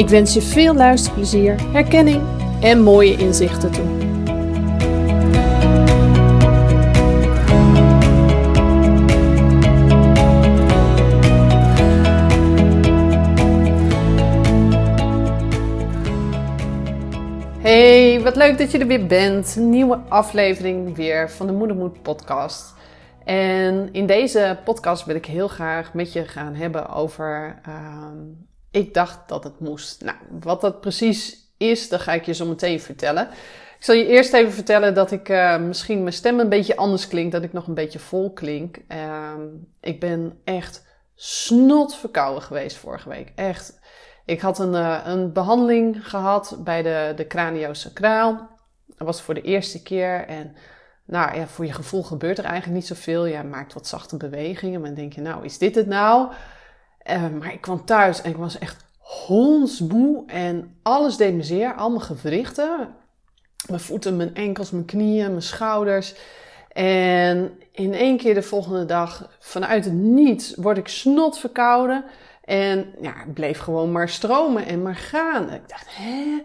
Ik wens je veel luisterplezier, herkenning en mooie inzichten toe. Hey, wat leuk dat je er weer bent. Nieuwe aflevering weer van de Moedermoed podcast. En in deze podcast wil ik heel graag met je gaan hebben over ehm, ik dacht dat het moest. Nou, wat dat precies is, dat ga ik je zo meteen vertellen. Ik zal je eerst even vertellen dat ik uh, misschien mijn stem een beetje anders klinkt, dat ik nog een beetje vol klink. Uh, ik ben echt snot verkouden geweest vorige week. Echt. Ik had een, uh, een behandeling gehad bij de, de craniosacraal. Dat was voor de eerste keer. En nou ja, voor je gevoel gebeurt er eigenlijk niet zoveel. Je maakt wat zachte bewegingen. Maar dan denk je, nou, is dit het nou? Uh, maar ik kwam thuis en ik was echt hondsmoe en alles deed me zeer. Al mijn gewrichten. Mijn voeten, mijn enkels, mijn knieën, mijn schouders. En in één keer de volgende dag, vanuit het niets, word ik snot verkouden. En ja, het bleef gewoon maar stromen en maar gaan. Ik dacht, hè?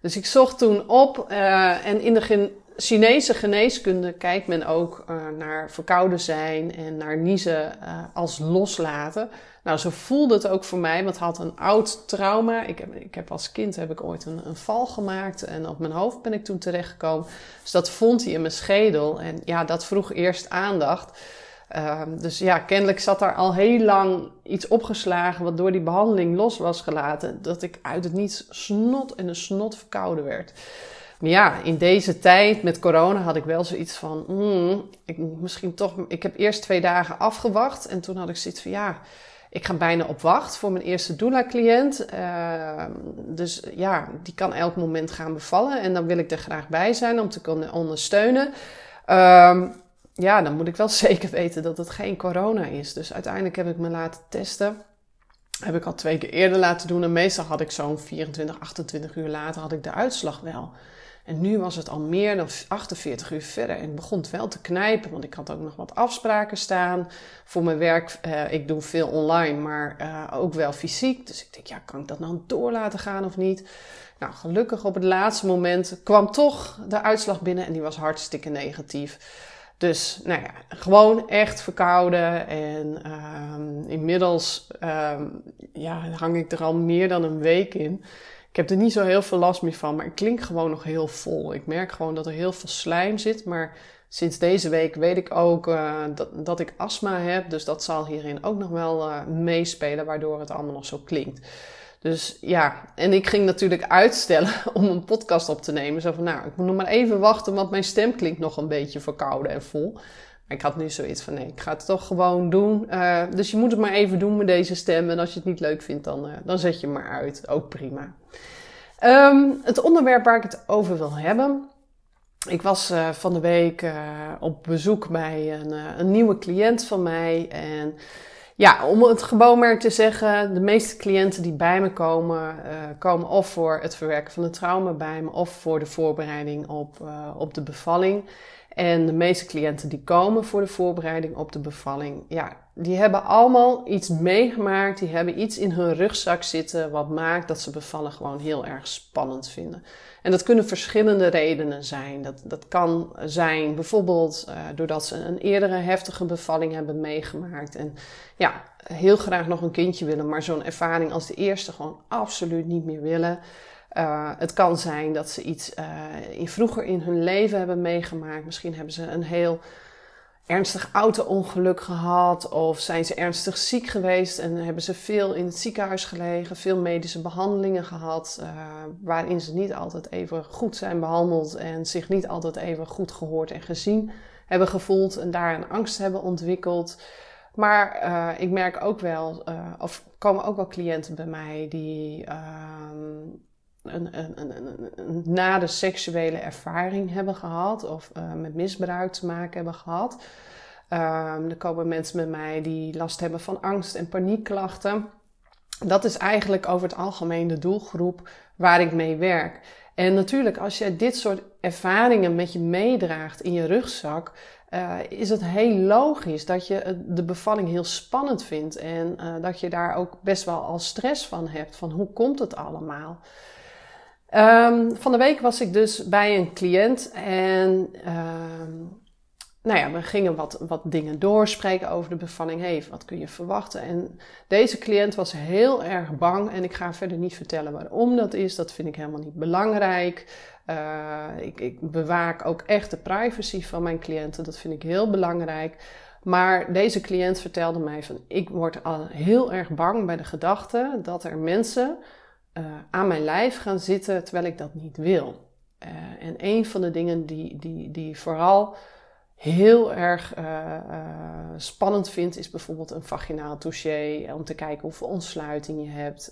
Dus ik zocht toen op uh, en in de Chinese geneeskunde kijkt men ook uh, naar verkouden zijn en naar niezen als loslaten. Nou, zo voelde het ook voor mij, want had een oud trauma. Ik heb, ik heb als kind heb ik ooit een, een val gemaakt en op mijn hoofd ben ik toen terechtgekomen. Dus dat vond hij in mijn schedel en ja, dat vroeg eerst aandacht. Uh, dus ja, kennelijk zat daar al heel lang iets opgeslagen wat door die behandeling los was gelaten. Dat ik uit het niets snot en een snot verkouden werd. Maar ja, in deze tijd met corona had ik wel zoiets van, mm, ik misschien toch, ik heb eerst twee dagen afgewacht en toen had ik zoiets van, ja, ik ga bijna op wacht voor mijn eerste doula-cliënt. Uh, dus ja, die kan elk moment gaan bevallen en dan wil ik er graag bij zijn om te kunnen ondersteunen. Uh, ja, dan moet ik wel zeker weten dat het geen corona is. Dus uiteindelijk heb ik me laten testen. Heb ik al twee keer eerder laten doen. En meestal had ik zo'n 24, 28 uur later had ik de uitslag wel. En nu was het al meer dan 48 uur verder. En begon het wel te knijpen, want ik had ook nog wat afspraken staan voor mijn werk. Uh, ik doe veel online, maar uh, ook wel fysiek. Dus ik denk, ja, kan ik dat nou door laten gaan of niet? Nou, gelukkig op het laatste moment kwam toch de uitslag binnen en die was hartstikke negatief. Dus nou ja, gewoon echt verkouden. En um, inmiddels um, ja, hang ik er al meer dan een week in. Ik heb er niet zo heel veel last meer van, maar ik klink gewoon nog heel vol. Ik merk gewoon dat er heel veel slijm zit. Maar sinds deze week weet ik ook uh, dat, dat ik astma heb. Dus dat zal hierin ook nog wel uh, meespelen, waardoor het allemaal nog zo klinkt. Dus ja, en ik ging natuurlijk uitstellen om een podcast op te nemen. Zo van, nou, ik moet nog maar even wachten, want mijn stem klinkt nog een beetje verkouden en vol. Ik had nu zoiets van, nee, ik ga het toch gewoon doen. Uh, dus je moet het maar even doen met deze stem. En als je het niet leuk vindt, dan, uh, dan zet je hem maar uit. Ook prima. Um, het onderwerp waar ik het over wil hebben. Ik was uh, van de week op bezoek bij een, een nieuwe cliënt van mij. En ja, om het gewoon maar te zeggen, de meeste cliënten die bij me komen, komen of voor het verwerken van het trauma bij me of voor de voorbereiding op, op de bevalling. En de meeste cliënten die komen voor de voorbereiding op de bevalling, ja, die hebben allemaal iets meegemaakt. Die hebben iets in hun rugzak zitten wat maakt dat ze bevallen gewoon heel erg spannend vinden. En dat kunnen verschillende redenen zijn. Dat, dat kan zijn bijvoorbeeld uh, doordat ze een eerdere heftige bevalling hebben meegemaakt. En ja, heel graag nog een kindje willen, maar zo'n ervaring als de eerste gewoon absoluut niet meer willen. Uh, het kan zijn dat ze iets uh, in, vroeger in hun leven hebben meegemaakt. Misschien hebben ze een heel ernstig auto-ongeluk gehad of zijn ze ernstig ziek geweest en hebben ze veel in het ziekenhuis gelegen, veel medische behandelingen gehad, uh, waarin ze niet altijd even goed zijn behandeld en zich niet altijd even goed gehoord en gezien hebben gevoeld en daar een angst hebben ontwikkeld. Maar ik merk ook wel, of komen ook wel cliënten bij mij die ehm, een, een, een, een, na de seksuele ervaring hebben gehad of uh, met misbruik te maken hebben gehad. Um, er komen mensen met mij die last hebben van angst- en paniekklachten. Dat is eigenlijk over het algemeen de doelgroep waar ik mee werk. En natuurlijk, als je dit soort ervaringen met je meedraagt in je rugzak, uh, is het heel logisch dat je de bevalling heel spannend vindt en uh, dat je daar ook best wel al stress van hebt. Van hoe komt het allemaal? Um, van de week was ik dus bij een cliënt en um, nou ja, we gingen wat, wat dingen doorspreken over de bevalling. Hey, wat kun je verwachten? En deze cliënt was heel erg bang en ik ga verder niet vertellen waarom dat is. Dat vind ik helemaal niet belangrijk. Uh, ik, ik bewaak ook echt de privacy van mijn cliënten. Dat vind ik heel belangrijk. Maar deze cliënt vertelde mij van ik word al heel erg bang bij de gedachte dat er mensen uh, aan mijn lijf gaan zitten terwijl ik dat niet wil. Uh, en een van de dingen die, die, die vooral heel erg uh, spannend vind, is bijvoorbeeld een vaginaal touché. Om te kijken hoeveel ontsluiting je hebt.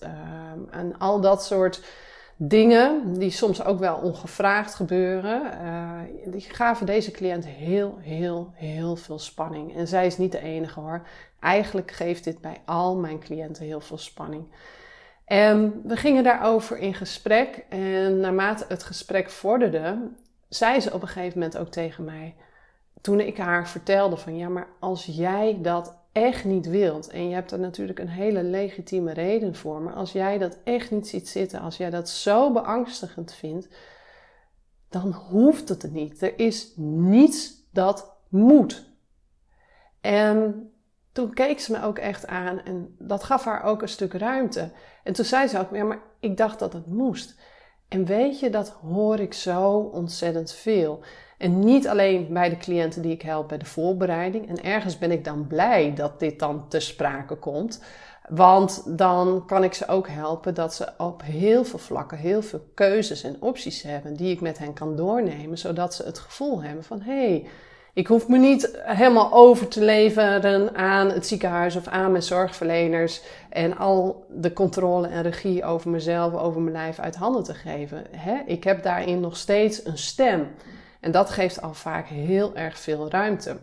en al dat soort dingen, die soms ook wel ongevraagd gebeuren, die gaven deze cliënt heel, heel, heel veel spanning. En zij is niet de enige hoor. Eigenlijk geeft dit bij al mijn cliënten heel veel spanning. En we gingen daarover in gesprek. En naarmate het gesprek vorderde, zei ze op een gegeven moment ook tegen mij. Toen ik haar vertelde van ja, maar als jij dat echt niet wilt, en je hebt er natuurlijk een hele legitieme reden voor, maar als jij dat echt niet ziet zitten, als jij dat zo beangstigend vindt, dan hoeft het er niet. Er is niets dat moet. En toen keek ze me ook echt aan en dat gaf haar ook een stuk ruimte. En toen zei ze ook, ja, maar ik dacht dat het moest. En weet je, dat hoor ik zo ontzettend veel. En niet alleen bij de cliënten die ik help bij de voorbereiding. En ergens ben ik dan blij dat dit dan te sprake komt. Want dan kan ik ze ook helpen dat ze op heel veel vlakken heel veel keuzes en opties hebben die ik met hen kan doornemen, zodat ze het gevoel hebben van hé, hey, ik hoef me niet helemaal over te leveren aan het ziekenhuis of aan mijn zorgverleners en al de controle en regie over mezelf, over mijn lijf uit handen te geven. Ik heb daarin nog steeds een stem. En dat geeft al vaak heel erg veel ruimte.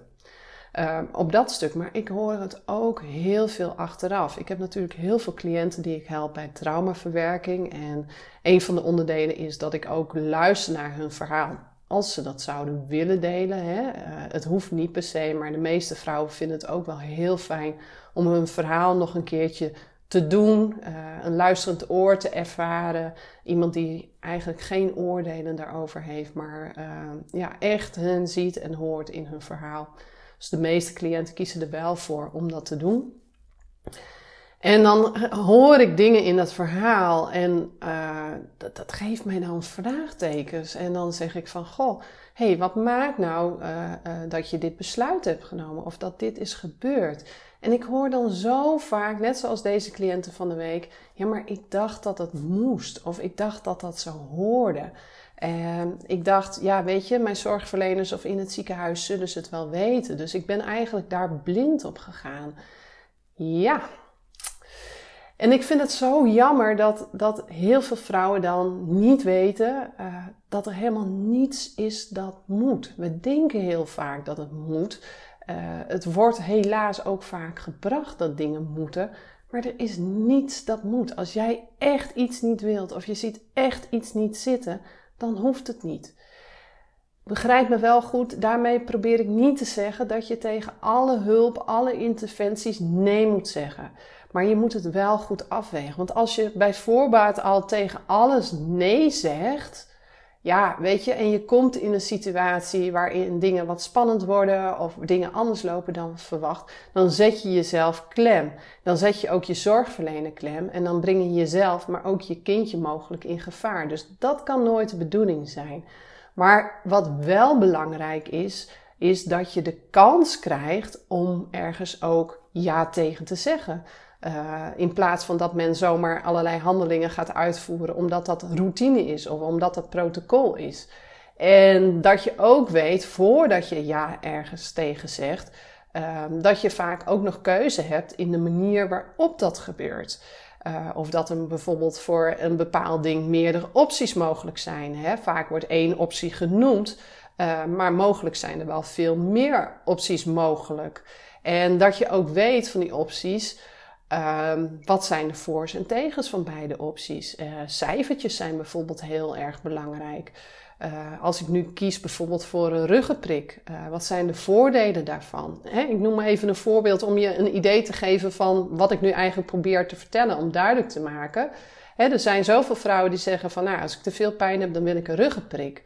Uh, op dat stuk, maar ik hoor het ook heel veel achteraf. Ik heb natuurlijk heel veel cliënten die ik help bij traumaverwerking. En een van de onderdelen is dat ik ook luister naar hun verhaal als ze dat zouden willen delen. Hè. Uh, het hoeft niet per se, maar de meeste vrouwen vinden het ook wel heel fijn om hun verhaal nog een keertje te doen, uh, een luisterend oor te ervaren. Iemand die eigenlijk geen oordelen daarover heeft, maar uh, ja, echt hen ziet en hoort in hun verhaal. Dus de meeste cliënten kiezen er wel voor om dat te doen. En dan hoor ik dingen in dat verhaal en uh, dat, dat, geeft mij dan vraagtekens. En dan zeg ik van, goh, hé, hey, wat maakt nou uh, uh, dat je dit besluit hebt genomen of dat dit is gebeurd? En ik hoor dan zo vaak, net zoals deze cliënten van de week, ja, maar ik dacht dat het moest of ik dacht dat dat zo hoorde. En ik dacht, ja, weet je, mijn zorgverleners of in het ziekenhuis zullen ze het wel weten. Dus ik ben eigenlijk daar blind op gegaan. Ja, en ik vind het zo jammer dat, dat heel veel vrouwen dan niet weten uh, dat er helemaal niets is dat moet. We denken heel vaak dat het moet. Uh, het wordt helaas ook vaak gebracht dat dingen moeten. Maar er is niets dat moet. Als jij echt iets niet wilt of je ziet echt iets niet zitten, dan hoeft het niet. begrijp me wel goed, daarmee probeer ik niet te zeggen dat je tegen alle hulp, alle interventies nee moet zeggen. Maar je moet het wel goed afwegen. Want als je bij voorbaat al tegen alles nee zegt, ja, weet je, en je komt in een situatie waarin dingen wat spannend worden of dingen anders lopen dan verwacht, dan zet je jezelf klem. Dan zet je ook je zorgverlener klem en dan breng je jezelf, maar ook je kindje mogelijk in gevaar. Dus dat kan nooit de bedoeling zijn. Maar wat wel belangrijk is, is dat je de kans krijgt om ergens ook ja tegen te zeggen. Uh, in plaats van dat men zomaar allerlei handelingen gaat uitvoeren omdat dat routine is of omdat dat protocol is. En dat je ook weet, voordat je ja ergens tegen zegt, uh, dat je vaak ook nog keuze hebt in de manier waarop dat gebeurt. Uh, of dat er bijvoorbeeld voor een bepaald ding meerdere opties mogelijk zijn. Hè? Vaak wordt één optie genoemd, uh, maar mogelijk zijn er wel veel meer opties mogelijk. En dat je ook weet van die opties. Um, wat zijn de voor's en tegens van beide opties? Uh, cijfertjes zijn bijvoorbeeld heel erg belangrijk. Uh, als ik nu kies bijvoorbeeld voor een ruggenprik, uh, wat zijn de voordelen daarvan? Hè, ik noem even een voorbeeld om je een idee te geven van wat ik nu eigenlijk probeer te vertellen, om duidelijk te maken. Hè, er zijn zoveel vrouwen die zeggen van, nou, als ik te veel pijn heb, dan wil ik een ruggenprik.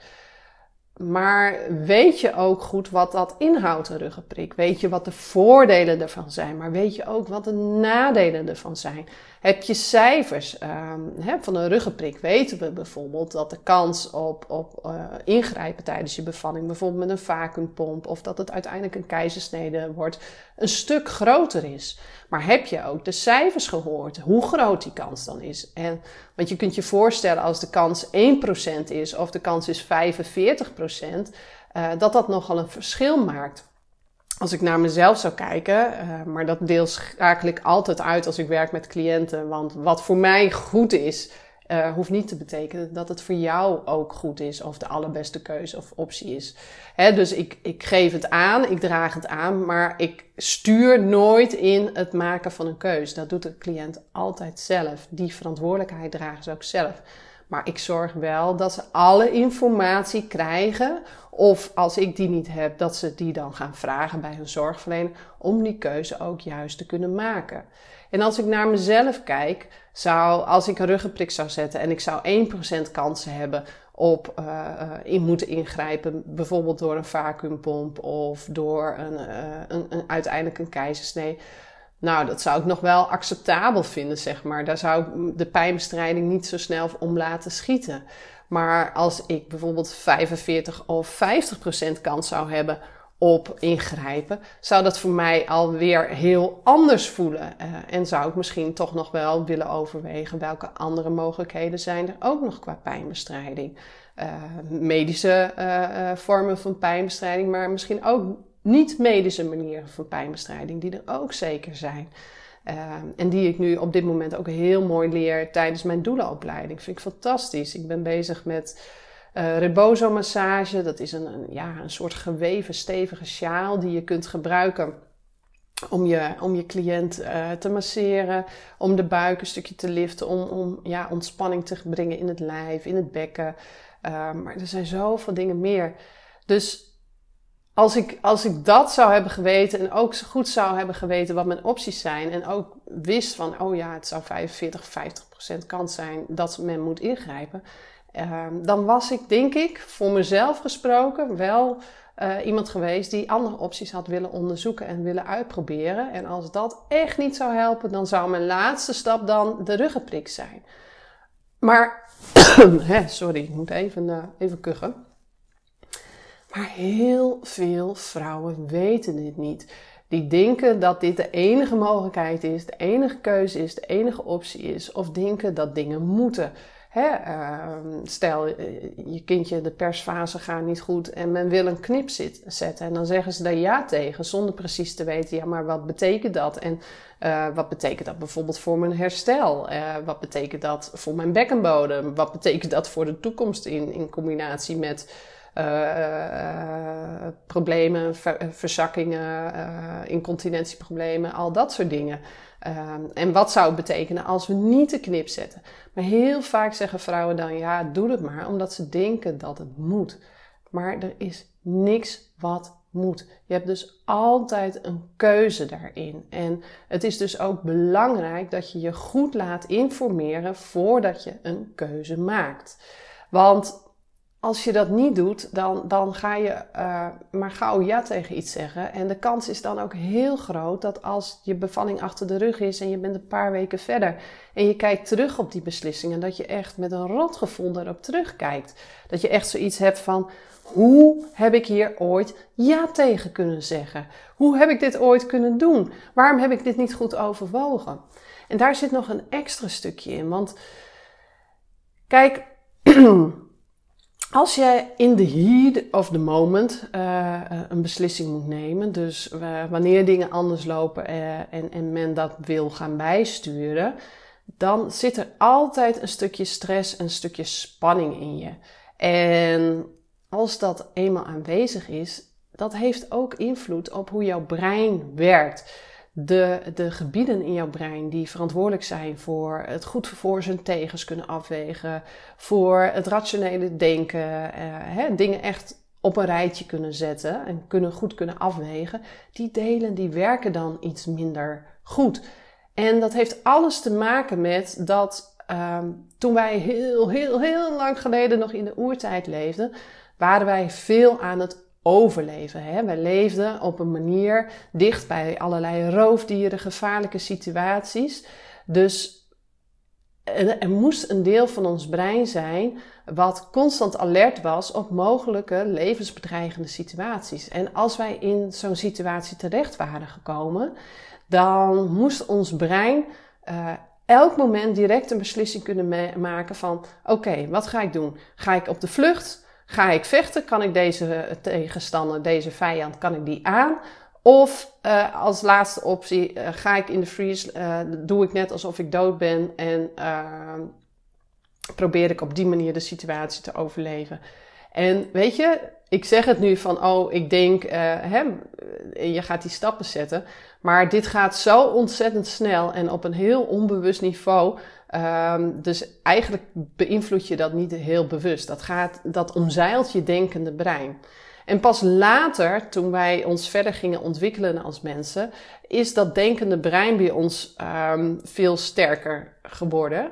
Maar weet je ook goed wat dat inhoudt, een ruggenprik? Weet je wat de voordelen ervan zijn? Maar weet je ook wat de nadelen ervan zijn? Heb je cijfers um, van een ruggenprik? Weten we bijvoorbeeld dat de kans op, op uh, ingrijpen tijdens je bevalling, bijvoorbeeld met een vacuumpomp, of dat het uiteindelijk een keizersnede wordt, een stuk groter is. Maar heb je ook de cijfers gehoord? Hoe groot die kans dan is? En, want je kunt je voorstellen als de kans 1% is of de kans is 45%, uh, dat dat nogal een verschil maakt als ik naar mezelf zou kijken, uh, maar dat deel schakel altijd uit als ik werk met cliënten. Want wat voor mij goed is, uh, hoeft niet te betekenen dat het voor jou ook goed is of de allerbeste keuze of optie is. Hè, dus ik, ik geef het aan, ik draag het aan, maar ik stuur nooit in het maken van een keuze. Dat doet de cliënt altijd zelf. Die verantwoordelijkheid dragen ze ook zelf. Maar ik zorg wel dat ze alle informatie krijgen. Of als ik die niet heb, dat ze die dan gaan vragen bij hun zorgverlener. Om die keuze ook juist te kunnen maken. En als ik naar mezelf kijk, zou, als ik een ruggenprik zou zetten en ik zou 1% kansen hebben op uh, in moeten ingrijpen, bijvoorbeeld door een vacuumpomp of door een, uh, een, een, uiteindelijk een keizersnee nou, dat zou ik nog wel acceptabel vinden, zeg maar. Daar zou ik de pijnbestrijding niet zo snel om laten schieten. Maar als ik bijvoorbeeld 45 of 50 procent kans zou hebben op ingrijpen, zou dat voor mij alweer heel anders voelen. Uh, en zou ik misschien toch nog wel willen overwegen welke andere mogelijkheden zijn er ook nog qua pijnbestrijding. Uh, medische uh, vormen van pijnbestrijding, maar misschien ook niet-medische manieren van pijnbestrijding, die er ook zeker zijn. Uh, en die ik nu op dit moment ook heel mooi leer tijdens mijn doelenopleiding. Vind ik fantastisch. Ik ben bezig met uh, rebozo-massage. Dat is een, een, ja, een soort geweven, stevige sjaal die je kunt gebruiken om je, om je cliënt uh, te masseren, om de buik een stukje te liften, om, om ja, ontspanning te brengen in het lijf, in het bekken. Uh, maar er zijn zoveel dingen meer. Dus als ik, als ik dat zou hebben geweten en ook goed zou hebben geweten wat mijn opties zijn en ook wist van, oh ja, het zou 45, 50 procent kans zijn dat men moet ingrijpen, uh, dan was ik, denk ik, voor mezelf gesproken wel uh, iemand geweest die andere opties had willen onderzoeken en willen uitproberen. En als dat echt niet zou helpen, dan zou mijn laatste stap dan de ruggenprik zijn. Maar, sorry, ik moet even, uh, even kuchen. Maar heel veel vrouwen weten dit niet. Die denken dat dit de enige mogelijkheid is, de enige keuze is, de enige optie is. Of denken dat dingen moeten. Hè, uh, stel, eh, je kindje, de persfase gaat niet goed en men wil een knip zetten. En dan zeggen ze daar ja tegen, zonder precies te weten, ja, maar wat betekent dat? En uh, wat betekent dat bijvoorbeeld voor mijn herstel? Uh, wat betekent dat voor mijn bekkenbodem? Wat betekent dat voor de toekomst in, in combinatie met uh, problemen, ver, verzakkingen, incontinentieproblemen, al dat soort dingen. en wat zou het betekenen als we niet de knip zetten? Maar heel vaak zeggen vrouwen dan ja, doe het maar, omdat ze denken dat het moet. maar er is niks wat moet. Je hebt dus altijd een keuze daarin. En het is dus ook belangrijk dat je je goed laat informeren voordat je een keuze maakt. Want als je dat niet doet, dan, dan ga je uh, maar gauw ja tegen iets zeggen. En de kans is dan ook heel groot dat als je bevalling achter de rug is en je bent een paar weken verder en je kijkt terug op die beslissingen, dat je echt met een rotgevoel erop terugkijkt. Dat je echt zoiets hebt van: hoe heb ik hier ooit ja tegen kunnen zeggen? Hoe heb ik dit ooit kunnen doen? Waarom heb ik dit niet goed overwogen? En daar zit nog een extra stukje in. Want kijk, als je in de heat of the moment uh, een beslissing moet nemen, dus uh, wanneer dingen anders lopen en, en men dat wil gaan bijsturen, dan zit er altijd een stukje stress, een stukje spanning in je. En als dat eenmaal aanwezig is, dat heeft ook invloed op hoe jouw brein werkt. De, de gebieden in jouw brein die verantwoordelijk zijn voor het goed voor zijn tegens kunnen afwegen, voor het rationele denken, eh, hè, dingen echt op een rijtje kunnen zetten en kunnen, goed kunnen afwegen, die delen die werken dan iets minder goed. En dat heeft alles te maken met dat ehm, toen wij heel, heel, heel lang geleden nog in de oertijd leefden, waren wij veel aan het overleven. Hè? Wij leefden op een manier dicht bij allerlei roofdieren, gevaarlijke situaties. Dus er moest een deel van ons brein zijn wat constant alert was op mogelijke levensbedreigende situaties. En als wij in zo'n situatie terecht waren gekomen, dan moest ons brein uh, elk moment direct een beslissing kunnen maken van: oké, wat ga ik doen? Ga ik op de vlucht? Ga ik vechten? Kan ik deze tegenstander, deze vijand, kan ik die aan? Of uh, als laatste optie, uh, ga ik in de freeze, doe ik net alsof ik dood ben en probeer ik op die manier de situatie te overleven. En weet je, ik zeg het nu van, oh, ik denk, hè, je gaat die stappen zetten. Maar dit gaat zo ontzettend snel en op een heel onbewust niveau. Um, dus eigenlijk beïnvloed je dat niet heel bewust. Dat, gaat, dat omzeilt je denkende brein. En pas later, toen wij ons verder gingen ontwikkelen als mensen, is dat denkende brein bij ons um, veel sterker geworden.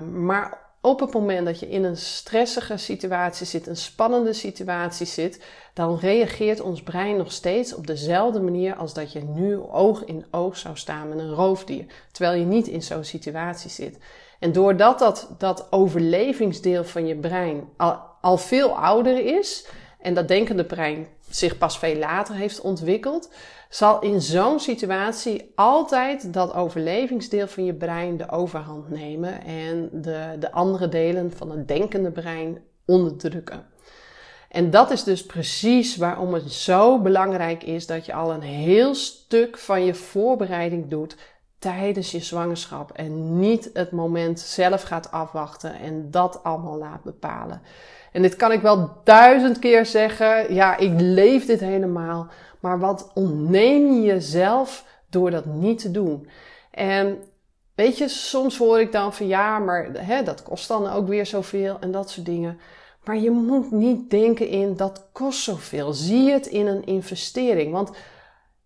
Um, maar op het moment dat je in een stressige situatie zit, een spannende situatie zit, dan reageert ons brein nog steeds op dezelfde manier als dat je nu oog in oog zou staan met een roofdier, terwijl je niet in zo'n situatie zit. En doordat dat, dat overlevingsdeel van je brein al, al veel ouder is en dat denkende brein zich pas veel later heeft ontwikkeld, zal in zo'n situatie altijd dat overlevingsdeel van je brein de overhand nemen en de, de andere delen van het denkende brein onderdrukken. En dat is dus precies waarom het zo belangrijk is dat je al een heel stuk van je voorbereiding doet tijdens je zwangerschap en niet het moment zelf gaat afwachten en dat allemaal laat bepalen. En dit kan ik wel duizend keer zeggen. Ja, ik leef dit helemaal. Maar wat ontneem je jezelf door dat niet te doen? En weet je, soms hoor ik dan van ja, maar hè, dat kost dan ook weer zoveel en dat soort dingen. Maar je moet niet denken in dat kost zoveel. Zie het in een investering. Want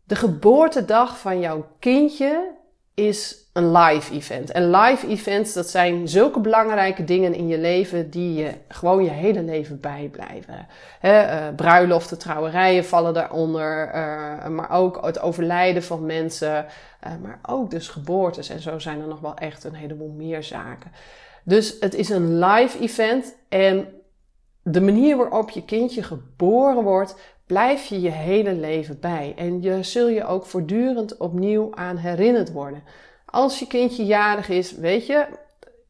de geboortedag van jouw kindje is een live event. En live events, dat zijn zulke belangrijke dingen in je leven die je gewoon je hele leven bijblijven. He, uh, bruiloften, trouwerijen vallen daaronder, uh, maar ook het overlijden van mensen, uh, maar ook dus geboortes. En zo zijn er nog wel echt een heleboel meer zaken. Dus het is een live event en de manier waarop je kindje geboren wordt, blijf je je hele leven bij. En je zul je ook voortdurend opnieuw aan herinnerd worden. Als je kindje jarig is, weet je,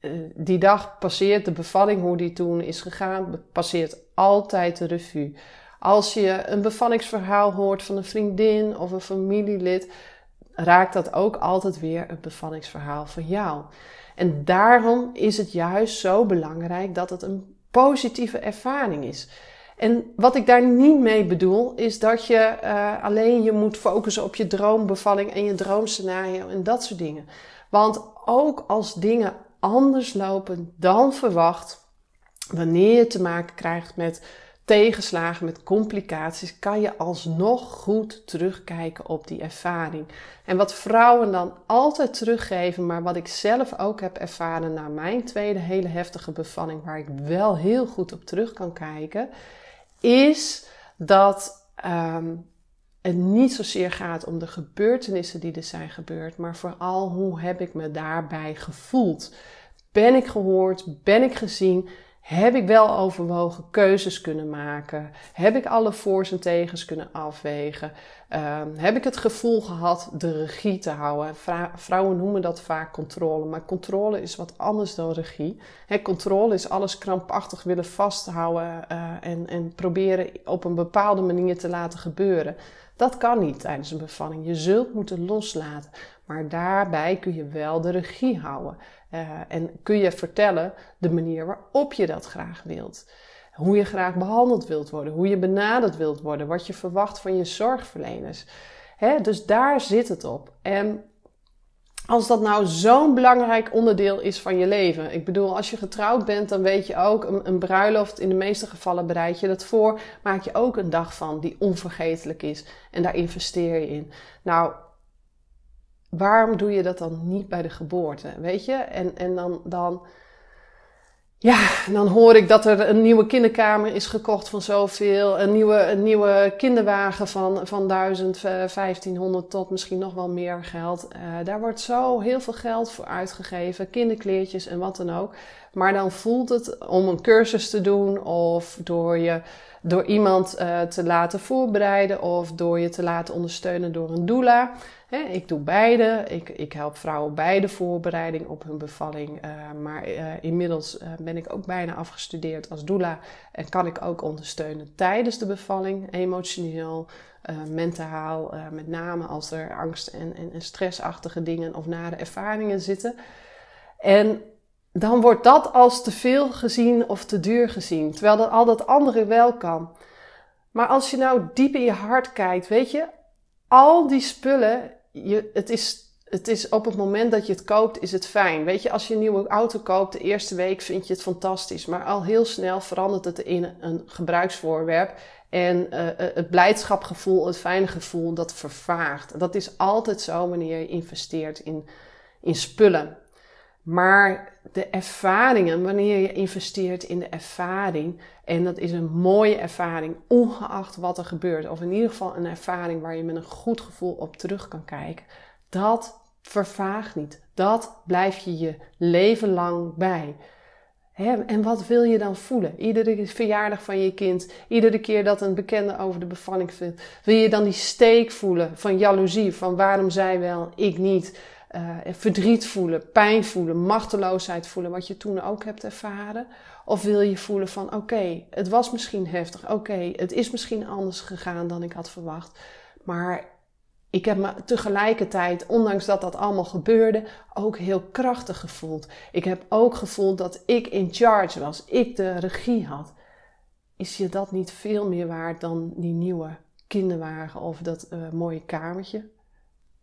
eh, die dag passeert de bevalling, hoe die toen is gegaan, passeert altijd de revue. Als je een bevallingsverhaal hoort van een vriendin of een familielid, raakt dat ook altijd weer een bevallingsverhaal van jou. En daarom is het juist zo belangrijk dat het een positieve ervaring is. En wat ik daar niet mee bedoel, is dat je uh, alleen je moet focussen op je droombevalling en je droomscenario en dat soort dingen. Want ook als dingen anders lopen dan verwacht, wanneer je te maken krijgt met tegenslagen, met complicaties, kan je alsnog goed terugkijken op die ervaring. En wat vrouwen dan altijd teruggeven, maar wat ik zelf ook heb ervaren na mijn tweede hele heftige bevalling, waar ik wel heel goed op terug kan kijken, is dat ehm, het niet zozeer gaat om de gebeurtenissen die er zijn gebeurd, maar vooral hoe heb ik me daarbij gevoeld. Ben ik gehoord? Ben ik gezien? Heb ik wel overwogen keuzes kunnen maken? Heb ik alle voor's en tegens kunnen afwegen? Ehm, heb ik het gevoel gehad de regie te houden? vrouwen noemen dat vaak controle, maar controle is wat anders dan regie. controle is alles krampachtig willen vasthouden uh, en, en proberen op een bepaalde manier te laten gebeuren. Dat kan niet tijdens een bevalling. Je zult moeten loslaten. Maar daarbij kun je wel de regie houden. Uh, en kun je vertellen de manier waarop je dat graag wilt. Hoe je graag behandeld wilt worden. Hoe je benaderd wilt worden. Wat je verwacht van je zorgverleners. Dus daar zit het op. En als dat nou zo'n belangrijk onderdeel is van je leven. Ik bedoel, als je getrouwd bent, dan weet je ook, een, bruiloft, in de meeste gevallen bereid je dat voor. Maak je ook een dag van die onvergetelijk is. En daar investeer je in. Nou, waarom doe je dat dan niet bij de geboorte? Weet je? En, en dan, dan ja, dan hoor ik dat er een nieuwe kinderkamer is gekocht van zoveel. Een nieuwe, een nieuwe kinderwagen van, van 1000, 1500 tot misschien nog wel meer geld. Uh, daar wordt zo heel veel geld voor uitgegeven. Kinderkleertjes en wat dan ook. Maar dan voelt het om een cursus te doen of door je door iemand uh, te laten voorbereiden of door je te laten ondersteunen door een doula ik doe beide. Ik, ik help vrouwen bij de voorbereiding op hun bevalling. Uh, maar uh, inmiddels ben ik ook bijna afgestudeerd als doula. En kan ik ook ondersteunen tijdens de bevalling. Emotioneel, mentaal. met name als er angst en, en, en stressachtige dingen of nare ervaringen zitten. En dan wordt dat als te veel gezien of te duur gezien. Terwijl dat al dat andere wel kan. Maar als je nou diep in je hart kijkt, weet je, al die spullen je, het, is, het is op het moment dat je het koopt, is het fijn. Weet je, als je een nieuwe auto koopt, de eerste week vind je het fantastisch. Maar al heel snel verandert het in een gebruiksvoorwerp. En uh, het blijdschapgevoel, het fijne gevoel, dat vervaagt. Dat is altijd zo wanneer je investeert in, in spullen. Maar de ervaringen, wanneer je investeert in de ervaring, en dat is een mooie ervaring, ongeacht wat er gebeurt, of in ieder geval een ervaring waar je met een goed gevoel op terug kan kijken, dat vervaagt niet. Dat blijf je je leven lang bij. en wat wil je dan voelen? Iedere verjaardag van je kind, iedere keer dat een bekende over de bevalling vindt, wil je dan die steek voelen van jaloezie, van waarom zij wel, ik niet uh, verdriet voelen, pijn voelen, machteloosheid voelen, wat je toen ook hebt ervaren? Of wil je voelen van oké, het was misschien heftig, oké, het is misschien anders gegaan dan ik had verwacht, maar ik heb me tegelijkertijd, ondanks dat dat allemaal gebeurde, ook heel krachtig gevoeld. Ik heb ook gevoeld dat ik in charge was, ik de regie had. Is je dat niet veel meer waard dan die nieuwe kinderwagen of dat uh, mooie kamertje?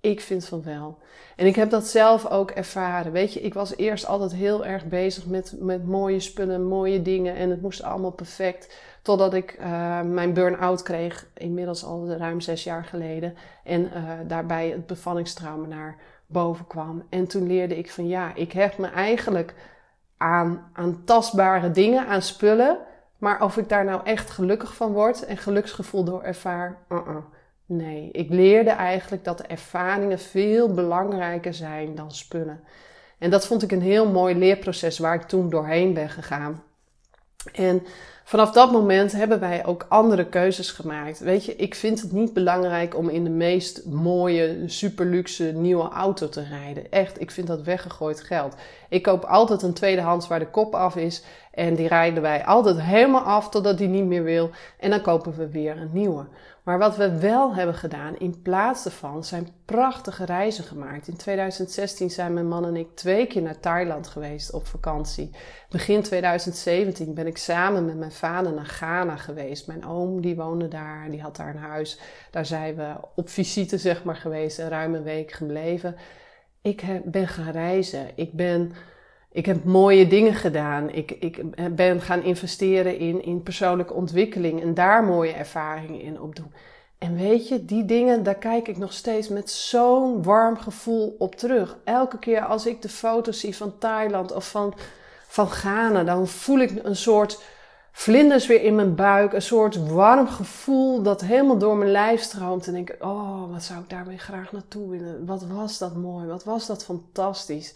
Ik vind van wel. En ik heb dat zelf ook ervaren. Weet je, ik was eerst altijd heel erg bezig met, met mooie spullen, mooie dingen. En het moest allemaal perfect. Totdat ik uh, mijn burn-out kreeg, inmiddels al ruim zes jaar geleden. En uh, daarbij het bevallingstrauma naar boven kwam. En toen leerde ik van ja, ik heb me eigenlijk aan, aan tastbare dingen, aan spullen. Maar of ik daar nou echt gelukkig van word en geluksgevoel door ervaar, uh -uh. Nee, ik leerde eigenlijk dat ervaringen veel belangrijker zijn dan spullen. En dat vond ik een heel mooi leerproces waar ik toen doorheen ben gegaan. En vanaf dat moment hebben wij ook andere keuzes gemaakt. Weet je, ik vind het niet belangrijk om in de meest mooie, superluxe nieuwe auto te rijden. Echt, ik vind dat weggegooid geld. Ik koop altijd een tweedehands waar de kop af is. En die rijden wij altijd helemaal af totdat die niet meer wil. En dan kopen we weer een nieuwe. Maar wat we wel hebben gedaan in plaats daarvan zijn prachtige reizen gemaakt. In 2016 zijn mijn man en ik twee keer naar Thailand geweest op vakantie. Begin 2017 ben ik samen met mijn vader naar Ghana geweest. Mijn oom die woonde daar, die had daar een huis. Daar zijn we op visite zeg maar geweest, een ruime week gebleven. Ik ben gaan reizen. Ik ben Ik heb mooie dingen gedaan. Ik, ik ben gaan investeren in, in persoonlijke ontwikkeling en daar mooie ervaringen in opdoen. En weet je, die dingen, daar kijk ik nog steeds met zo'n warm gevoel op terug. Elke keer als ik de foto's zie van Thailand of van, van Ghana, dan voel ik een soort vlinders weer in mijn buik. Een soort warm gevoel dat helemaal door mijn lijf stroomt. En denk ik, oh, wat zou ik daarmee graag naartoe willen. Wat was dat mooi, wat was dat fantastisch.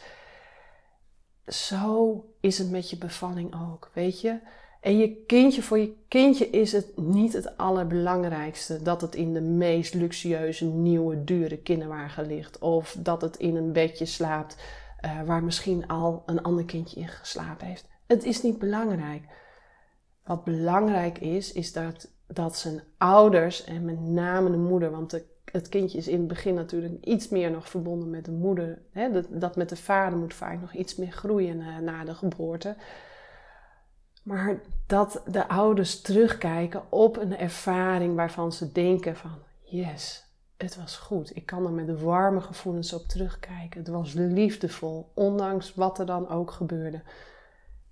Zo is het met je bevalling ook, weet je. En je kindje, voor je kindje is het niet het allerbelangrijkste dat het in de meest luxueuze, nieuwe, dure kinderwagen ligt. Of dat het in een bedje slaapt uh, waar misschien al een ander kindje in geslapen heeft. Het is niet belangrijk. Wat belangrijk is, is dat, dat zijn ouders en met name de moeder, want de, het kindje is in het begin natuurlijk iets meer nog verbonden met de moeder. Hè? Dat, dat met de vader moet vaak nog iets meer groeien na, na de geboorte. Maar dat de ouders terugkijken op een ervaring waarvan ze denken van yes, het was goed. Ik kan er met warme gevoelens op terugkijken. Het was liefdevol, ondanks wat er dan ook gebeurde.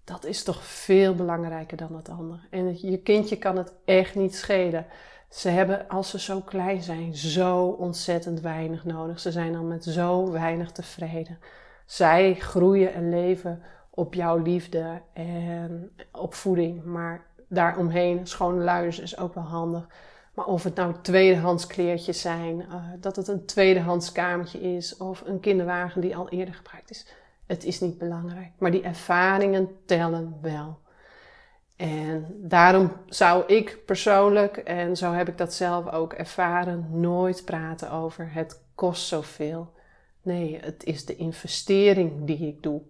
Dat is toch veel belangrijker dan het andere. En je kindje kan het echt niet schelen. Ze hebben, als ze zo klein zijn, zo ontzettend weinig nodig. Ze zijn al met zo weinig tevreden. Zij groeien en leven op jouw liefde en opvoeding. Maar daaromheen, schone luiers is ook wel handig. Maar of het nou tweedehands kleertjes zijn, uh, dat het een tweedehands kamertje is of een kinderwagen die al eerder gebruikt is. Het is niet belangrijk. Maar die ervaringen tellen wel. En daarom zou ik persoonlijk, en zo heb ik dat zelf ook ervaren, nooit praten over het kost zoveel. Nee, het is de investering die ik doe.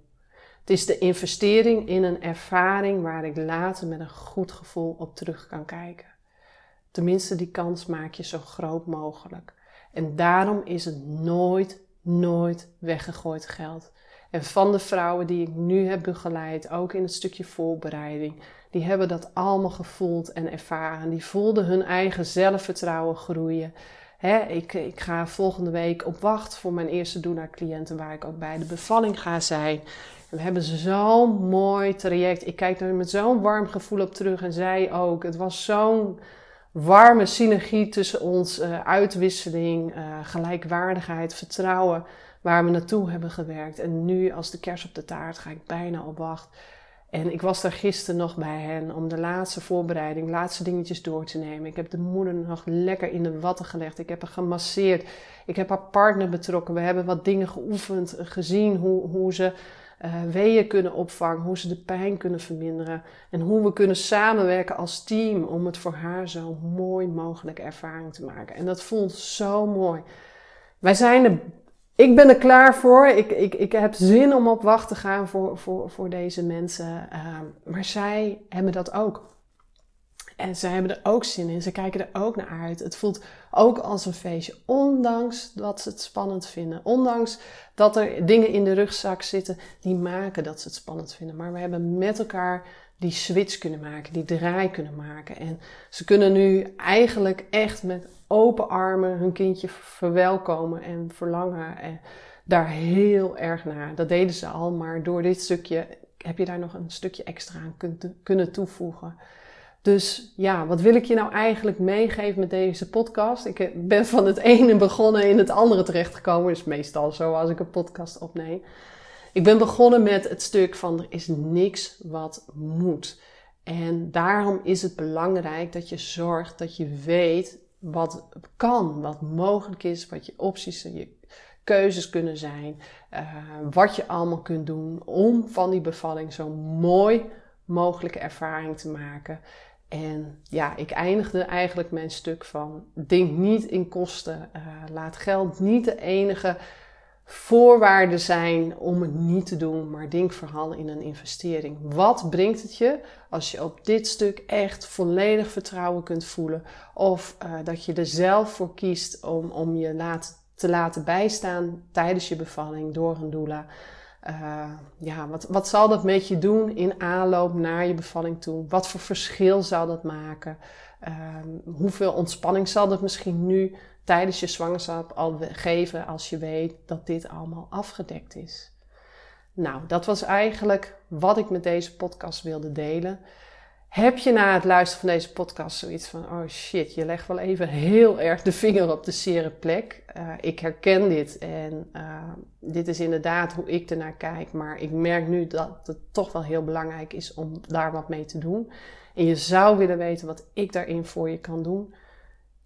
Het is de investering in een ervaring waar ik later met een goed gevoel op terug kan kijken. Tenminste, die kans maak je zo groot mogelijk. En daarom is het nooit, nooit weggegooid geld. En van de vrouwen die ik nu heb begeleid, ook in het stukje voorbereiding, die hebben dat allemaal gevoeld en ervaren. Die voelden hun eigen zelfvertrouwen groeien. ik, ik, ga volgende week op wacht voor mijn eerste doula-cliënten, waar ik ook bij de bevalling ga zijn. We hebben zo'n mooi traject. Ik kijk er met zo'n warm gevoel op terug en zij ook. Het was zo'n warme synergie tussen ons, uh, uitwisseling, uh, gelijkwaardigheid, vertrouwen waar we naartoe hebben gewerkt. En nu als de kers op de taart ga ik bijna op wacht. En ik was daar gisteren nog bij hen om de laatste voorbereiding, laatste dingetjes door te nemen. Ik heb de moeder nog lekker in de watten gelegd. Ik heb haar gemasseerd. Ik heb haar partner betrokken. We hebben wat dingen geoefend, gezien hoe, hoe ze uh, weeën kunnen opvangen, hoe ze de pijn kunnen verminderen. En hoe we kunnen samenwerken als team om het voor haar zo mooi mogelijk ervaring te maken. En dat voelt zo mooi. Wij zijn er ik ben er klaar voor. Ik, ik, ik heb zin om op wacht te gaan voor, voor, voor deze mensen. Uh, maar zij hebben dat ook. En zij hebben er ook zin in. Ze kijken er ook naar uit. Het voelt ook als een feestje. Ondanks dat ze het spannend vinden. Ondanks dat er dingen in de rugzak zitten die maken dat ze het spannend vinden. Maar we hebben met elkaar die switch kunnen maken, die draai kunnen maken. En ze kunnen nu eigenlijk echt met open armen hun kindje verwelkomen en verlangen en daar heel erg naar. Dat deden ze al, maar door dit stukje heb je daar nog een stukje extra aan kunnen toevoegen. Dus ja, wat wil ik je nou eigenlijk meegeven met deze podcast? Ik ben van het ene begonnen in het andere terechtgekomen. is meestal zo als ik een podcast opneem. Ik ben begonnen met het stuk van er is niks wat moet. En daarom is het belangrijk dat je zorgt dat je weet wat kan, wat mogelijk is, wat je opties je keuzes kunnen zijn, uh, wat je allemaal kunt doen om van die bevalling zo mooi mogelijke ervaring te maken. En ja, ik eindigde eigenlijk mijn stuk van: denk niet in kosten. Uh, laat geld niet de enige voorwaarden zijn om het niet te doen, maar denk vooral in een investering. Wat brengt het je als je op dit stuk echt volledig vertrouwen kunt voelen? Of uh, dat je er zelf voor kiest om, om je laat, te laten bijstaan tijdens je bevalling door een doula. Uh, ja, wat, wat zal dat met je doen in aanloop naar je bevalling toe? Wat voor verschil zal dat maken? Uh, hoeveel ontspanning zal dat misschien nu tijdens je zwangerschap al geven als je weet dat dit allemaal afgedekt is. Nou, dat was eigenlijk wat ik met deze podcast wilde delen. Heb je na het luisteren van deze podcast zoiets van: oh shit, je legt wel even heel erg de vinger op de zere plek? Uh, ik herken dit en uh, dit is inderdaad hoe ik ernaar kijk. Maar ik merk nu dat het toch wel heel belangrijk is om daar wat mee te doen. En je zou willen weten wat ik daarin voor je kan doen.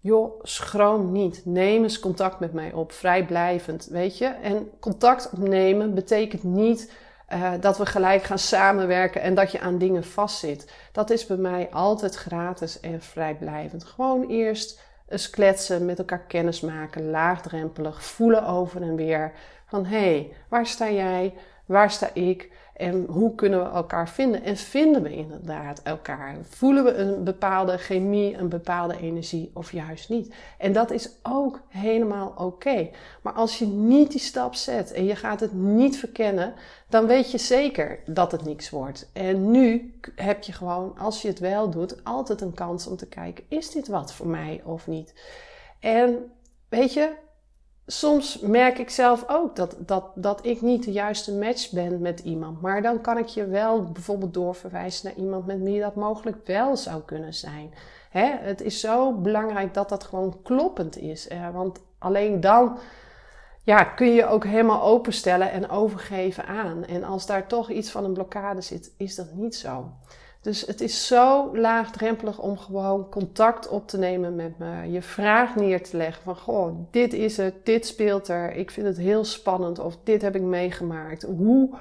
Joh, schroom niet. Neem eens contact met mij op. Vrijblijvend, weet je. En contact opnemen betekent niet uh, dat we gelijk gaan samenwerken en dat je aan dingen vastzit. Dat is bij mij altijd gratis en vrijblijvend. Gewoon eerst eens kletsen, met elkaar kennis maken, laagdrempelig, voelen over en weer. Van hé, hey, waar sta jij? Waar sta ik? En hoe kunnen we elkaar vinden? En vinden we inderdaad elkaar? Voelen we een bepaalde chemie, een bepaalde energie of juist niet? En dat is ook helemaal oké. Maar als je niet die stap zet en je gaat het niet verkennen, dan weet je zeker dat het niks wordt. En nu heb je gewoon, als je het wel doet, altijd een kans om te kijken: is dit wat voor mij of niet? En weet je, soms merk ik zelf ook dat, dat, dat ik niet de juiste match ben met iemand. Maar dan kan ik je wel bijvoorbeeld doorverwijzen naar iemand met wie dat mogelijk wel zou kunnen zijn. Hè? Het is zo belangrijk dat dat gewoon kloppend is. Eh, want alleen dan ja, kun je ook helemaal openstellen en overgeven aan. En als daar toch iets van een blokkade zit, is dat niet zo. Dus het is zo laagdrempelig om gewoon contact op te nemen met me. Je vraag neer te leggen van, goh, dit is het, dit speelt er. Ik vind het heel spannend of dit heb ik meegemaakt. Hoe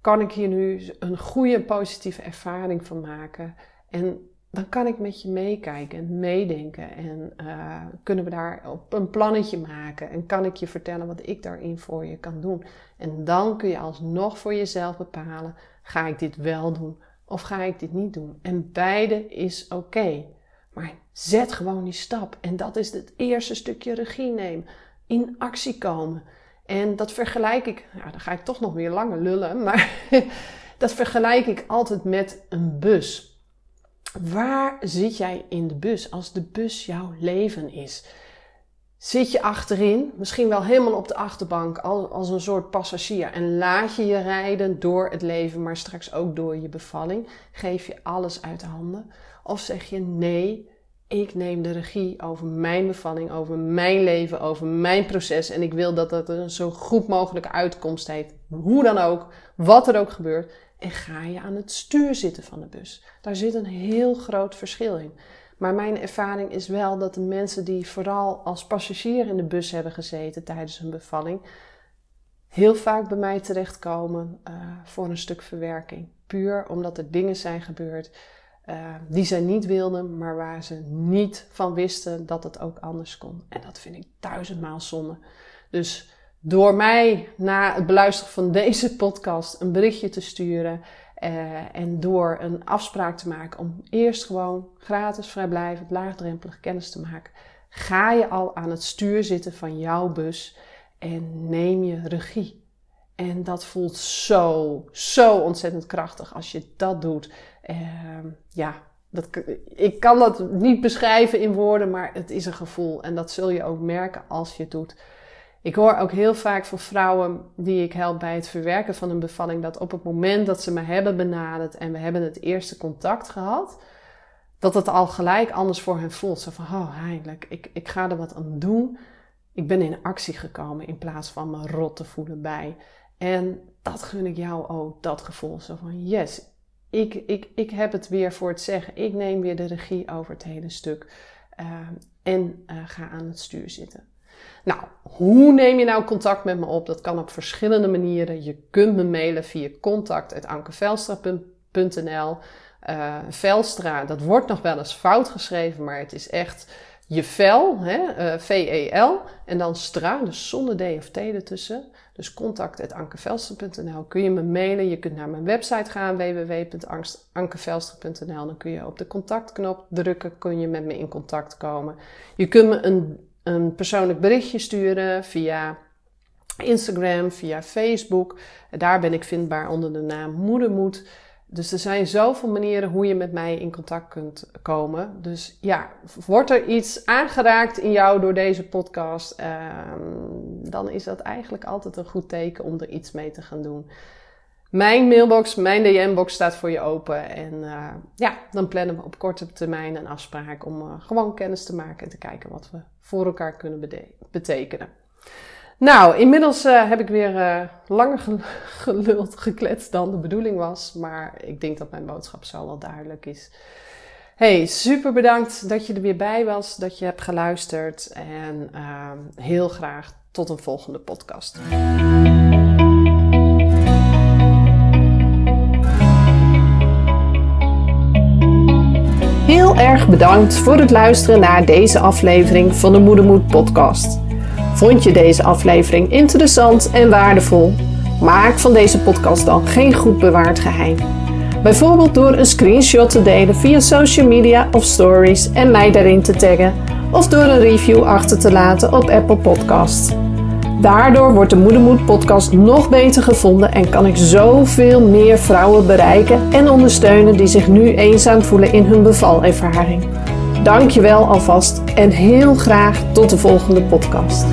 kan ik hier nu een goede positieve ervaring van maken? En dan kan ik met je meekijken en meedenken. En uh, kunnen we daar op een plannetje maken. En kan ik je vertellen wat ik daarin voor je kan doen. En dan kun je alsnog voor jezelf bepalen: ga ik dit wel doen of ga ik dit niet doen? En beide is oké. Maar zet gewoon die stap. En dat is het eerste stukje regie nemen. In actie komen. En dat vergelijk ik, ja, dan ga ik toch nog weer langer lullen, maar dat vergelijk ik altijd met een bus. Waar zit jij in de bus als de bus jouw leven is? Zit je achterin, misschien wel helemaal op de achterbank als een soort passagier en laat je je rijden door het leven, maar straks ook door je bevalling? Geef je alles uit de handen? Of zeg je nee, ik neem de regie over mijn bevalling, over mijn leven, over mijn proces en ik wil dat dat een zo goed mogelijke uitkomst heeft, hoe dan ook, wat er ook gebeurt. En ga je aan het stuur zitten van de bus. Daar zit een heel groot verschil in. Maar mijn ervaring is wel dat de mensen die vooral als passagier in de bus hebben gezeten tijdens hun bevalling, heel vaak bij mij terechtkomen uh, voor een stuk verwerking. Puur omdat er dingen zijn gebeurd uh, die zij niet wilden, maar waar ze niet van wisten dat het ook anders kon. En dat vind ik duizendmaal zonde. Dus door mij na het beluisteren van deze podcast een berichtje te sturen uh, en door een afspraak te maken om eerst gewoon gratis, vrijblijvend, laagdrempelig kennis te maken, ga je al aan het stuur zitten van jouw bus en neem je regie. En dat voelt zo, zo ontzettend krachtig als je dat doet. Uh, ja, dat, ik kan dat niet beschrijven in woorden, maar het is een gevoel. En dat zul je ook merken als je het doet. Ik hoor ook heel vaak van vrouwen die ik help bij het verwerken van een bevalling, dat op het moment dat ze me hebben benaderd en we hebben het eerste contact gehad, dat het al gelijk anders voor hen voelt. Zo van, oh heimelijk, ik, ik ga er wat aan doen. Ik ben in actie gekomen in plaats van me rot te voelen bij. En dat gun ik jou ook, dat gevoel. Zo van, yes, ik, ik, ik heb het weer voor het zeggen. Ik neem weer de regie over het hele stuk. Uh, en uh, ga aan het stuur zitten. Nou, hoe neem je nou contact met me op? Dat kan op verschillende manieren. Je kunt me mailen via contact.ankevelstra.nl. Eh, Velstra, dat wordt nog wel eens fout geschreven, maar het is echt je vel, hè, uh, V-E-L, en dan stra, dus zonder D of T ertussen. Dus contact.ankevelstra.nl kun je me mailen. Je kunt naar mijn website gaan, www.ankevelstra.nl. Dan kun je op de contactknop drukken, kun je met me in contact komen. Je kunt me een een persoonlijk berichtje sturen via Instagram, via Facebook. Daar ben ik vindbaar onder de naam Moedermoed. Dus er zijn zoveel manieren hoe je met mij in contact kunt komen. Dus ja, wordt er iets aangeraakt in jou door deze podcast, ehm, dan is dat eigenlijk altijd een goed teken om er iets mee te gaan doen. Mijn mailbox, mijn DM-box staat voor je open. En ja, dan plannen we op korte termijn een afspraak om gewoon kennis te maken en te kijken wat we voor elkaar kunnen betekenen. Nou, inmiddels uh, heb ik weer uh, langer geluld, gekletst dan de bedoeling was. Maar ik denk dat mijn boodschap zo wel duidelijk is. Hey, super bedankt dat je er weer bij was, dat je hebt geluisterd. En uh, heel graag tot een volgende podcast. Erg bedankt voor het luisteren naar deze aflevering van de Moedermoed podcast. Vond je deze aflevering interessant en waardevol? Maak van deze podcast dan geen goed bewaard geheim. Bijvoorbeeld door een screenshot te delen via social media of stories en mij daarin te taggen, of door een review achter te laten op Apple Podcasts. Daardoor wordt de Moedermoed podcast nog beter gevonden en kan ik zoveel meer vrouwen bereiken en ondersteunen die zich nu eenzaam voelen in hun bevalervaring. Dankjewel alvast en heel graag tot de volgende podcast.